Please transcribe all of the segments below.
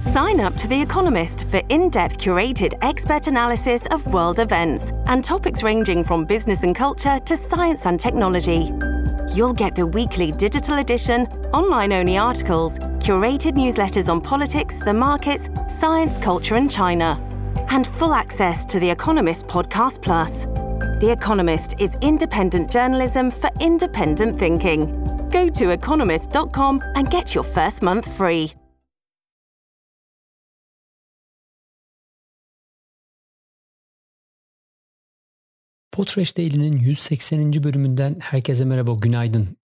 Sign up to The Economist for in depth curated expert analysis of world events and topics ranging from business and culture to science and technology. You'll get the weekly digital edition, online only articles, curated newsletters on politics, the markets, science, culture, and China, and full access to The Economist Podcast Plus. The Economist is independent journalism for independent thinking. Go to economist.com and get your first month free. Potreş Daily'nin 180. bölümünden herkese merhaba, günaydın.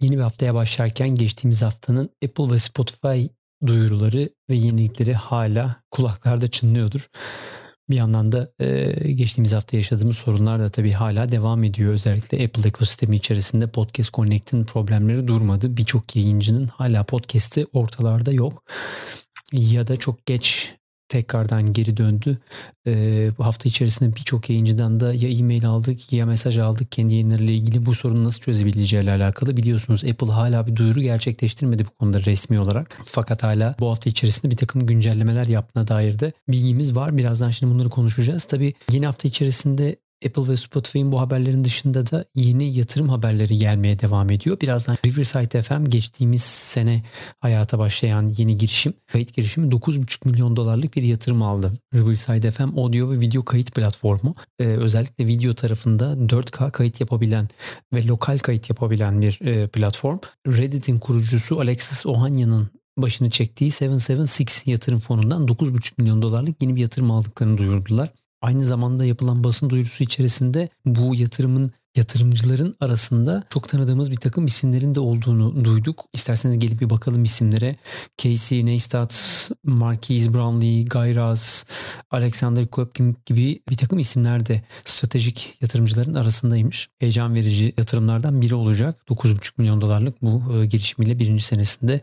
Yeni bir haftaya başlarken geçtiğimiz haftanın Apple ve Spotify duyuruları ve yenilikleri hala kulaklarda çınlıyordur. Bir yandan da e, geçtiğimiz hafta yaşadığımız sorunlar da tabii hala devam ediyor. Özellikle Apple ekosistemi içerisinde Podcast Connect'in problemleri durmadı. Birçok yayıncının hala podcast'i ortalarda yok. Ya da çok geç tekrardan geri döndü. Ee, bu hafta içerisinde birçok yayıncıdan da ya e-mail aldık ya mesaj aldık kendi yayınlarıyla ilgili bu sorunu nasıl çözebileceğiyle alakalı. Biliyorsunuz Apple hala bir duyuru gerçekleştirmedi bu konuda resmi olarak. Fakat hala bu hafta içerisinde bir takım güncellemeler yaptığına dair de bilgimiz var. Birazdan şimdi bunları konuşacağız. Tabii yeni hafta içerisinde Apple ve Spotify'ın bu haberlerin dışında da yeni yatırım haberleri gelmeye devam ediyor. Birazdan Riverside FM geçtiğimiz sene hayata başlayan yeni girişim, kayıt girişimi 9,5 milyon dolarlık bir yatırım aldı. Riverside FM audio ve video kayıt platformu. Ee, özellikle video tarafında 4K kayıt yapabilen ve lokal kayıt yapabilen bir e, platform. Reddit'in kurucusu Alexis Ohanian'ın başını çektiği 776 yatırım fonundan 9,5 milyon dolarlık yeni bir yatırım aldıklarını duyurdular. Aynı zamanda yapılan basın duyurusu içerisinde bu yatırımın yatırımcıların arasında çok tanıdığımız bir takım isimlerin de olduğunu duyduk. İsterseniz gelip bir bakalım isimlere. Casey Neistat, Marquise Brownlee, Guy Raz, Alexander Kopkin gibi bir takım isimler de stratejik yatırımcıların arasındaymış. Heyecan verici yatırımlardan biri olacak. 9,5 milyon dolarlık bu e, girişimiyle birinci senesinde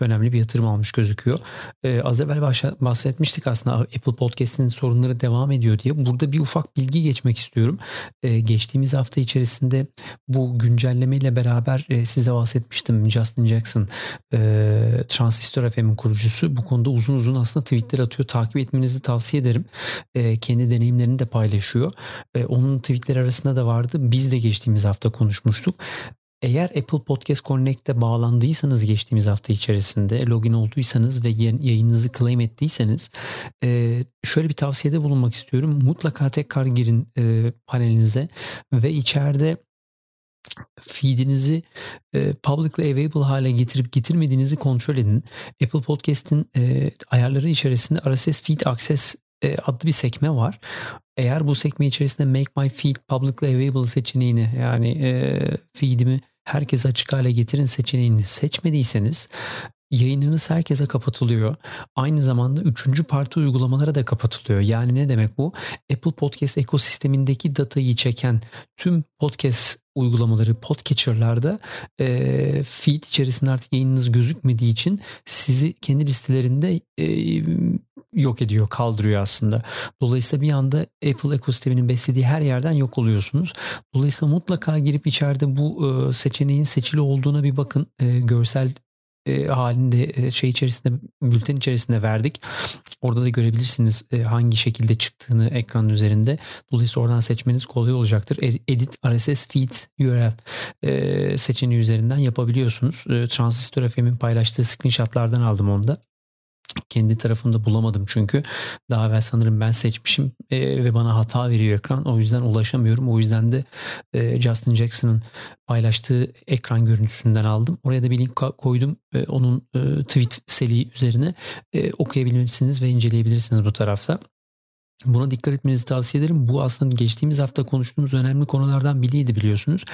önemli bir yatırım almış gözüküyor. E, az evvel bahsetmiştik aslında Apple Podcast'in sorunları devam ediyor diye. Burada bir ufak bilgi geçmek istiyorum. E, geçtiğimiz hafta içi içerisinde bu güncellemeyle beraber e, size bahsetmiştim. Justin Jackson e, Transistor FM'in kurucusu bu konuda uzun uzun aslında tweetler atıyor. Takip etmenizi tavsiye ederim. E, kendi deneyimlerini de paylaşıyor. E, onun tweetleri arasında da vardı. Biz de geçtiğimiz hafta konuşmuştuk. Eğer Apple Podcast Connect'te bağlandıysanız geçtiğimiz hafta içerisinde login olduysanız ve yayınınızı claim ettiyseniz e, şöyle bir tavsiyede bulunmak istiyorum. Mutlaka tekrar girin e, panelinize ve içeride feedinizi e, publicly available hale getirip getirmediğinizi kontrol edin. Apple Podcast'in e, ayarları içerisinde RSS Feed Access e, adlı bir sekme var. Eğer bu sekme içerisinde Make My Feed Publicly Available seçeneğini yani e, feedimi herkese açık hale getirin seçeneğini seçmediyseniz yayınınız herkese kapatılıyor. Aynı zamanda üçüncü parti uygulamalara da kapatılıyor. Yani ne demek bu? Apple Podcast ekosistemindeki datayı çeken tüm podcast uygulamaları, podcatcher'larda e, feed içerisinde artık yayınınız gözükmediği için sizi kendi listelerinde e, yok ediyor, kaldırıyor aslında. Dolayısıyla bir anda Apple ekosisteminin beslediği her yerden yok oluyorsunuz. Dolayısıyla mutlaka girip içeride bu e, seçeneğin seçili olduğuna bir bakın. E, görsel e, halinde şey içerisinde bülten içerisinde verdik. Orada da görebilirsiniz hangi şekilde çıktığını ekran üzerinde. Dolayısıyla oradan seçmeniz kolay olacaktır. Edit RSS feed URL seçeneği üzerinden yapabiliyorsunuz. Transistor FM'in paylaştığı screenshotlardan aldım onu da kendi tarafımda bulamadım çünkü daha evvel sanırım ben seçmişim e, ve bana hata veriyor ekran o yüzden ulaşamıyorum o yüzden de e, Justin Jackson'ın paylaştığı ekran görüntüsünden aldım oraya da bir link koydum e, onun e, tweet seli üzerine e, okuyabilirsiniz ve inceleyebilirsiniz bu tarafta. Buna dikkat etmenizi tavsiye ederim. Bu aslında geçtiğimiz hafta konuştuğumuz önemli konulardan biriydi biliyorsunuz.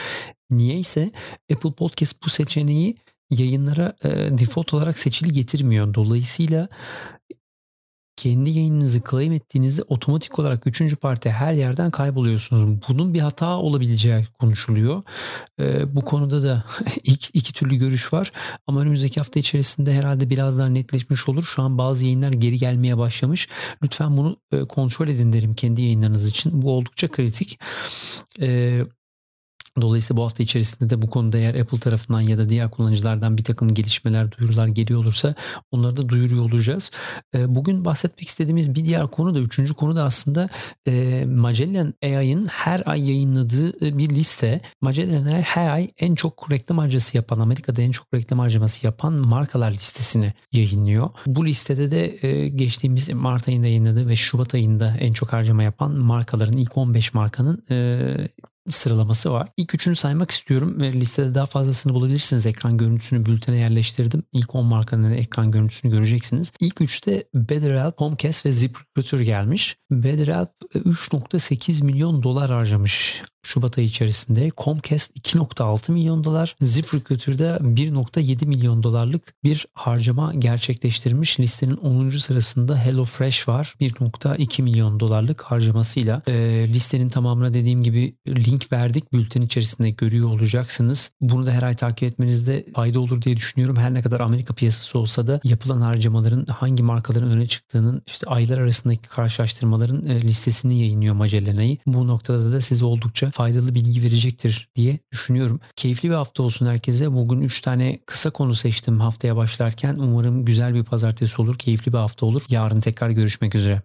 Niyeyse Apple Podcast bu seçeneği yayınlara e, default olarak seçili getirmiyor. Dolayısıyla kendi yayınınızı claim ettiğinizde otomatik olarak üçüncü parti her yerden kayboluyorsunuz. Bunun bir hata olabileceği konuşuluyor. Ee, bu konuda da iki, iki türlü görüş var. Ama önümüzdeki hafta içerisinde herhalde biraz daha netleşmiş olur. Şu an bazı yayınlar geri gelmeye başlamış. Lütfen bunu e, kontrol edin derim kendi yayınlarınız için. Bu oldukça kritik. Ee, Dolayısıyla bu hafta içerisinde de bu konuda eğer Apple tarafından ya da diğer kullanıcılardan bir takım gelişmeler, duyurular geliyor olursa onları da duyuruyor olacağız. Bugün bahsetmek istediğimiz bir diğer konu da, üçüncü konu da aslında Magellan AI'ın her ay yayınladığı bir liste. Magellan AI her ay en çok reklam harcası yapan, Amerika'da en çok reklam harcaması yapan markalar listesini yayınlıyor. Bu listede de geçtiğimiz Mart ayında yayınladığı ve Şubat ayında en çok harcama yapan markaların ilk 15 markanın sıralaması var. İlk üçünü saymak istiyorum ve listede daha fazlasını bulabilirsiniz. Ekran görüntüsünü bültene yerleştirdim. İlk 10 markanın ekran görüntüsünü göreceksiniz. İlk üçte BetterHelp, Comcast ve ZipRecruiter gelmiş. BetterHelp 3.8 milyon dolar harcamış Şubat ayı içerisinde Comcast 2.6 milyon dolar, ZipRecruiter'da 1.7 milyon dolarlık bir harcama gerçekleştirmiş. Listenin 10. sırasında HelloFresh var. 1.2 milyon dolarlık harcamasıyla. E, listenin tamamına dediğim gibi link verdik. Bülten içerisinde görüyor olacaksınız. Bunu da her ay takip etmenizde fayda olur diye düşünüyorum. Her ne kadar Amerika piyasası olsa da yapılan harcamaların hangi markaların öne çıktığının işte aylar arasındaki karşılaştırmaların e, listesini yayınlıyor Magellana'yı. Bu noktada da size oldukça faydalı bilgi verecektir diye düşünüyorum. Keyifli bir hafta olsun herkese. Bugün 3 tane kısa konu seçtim haftaya başlarken. Umarım güzel bir pazartesi olur, keyifli bir hafta olur. Yarın tekrar görüşmek üzere.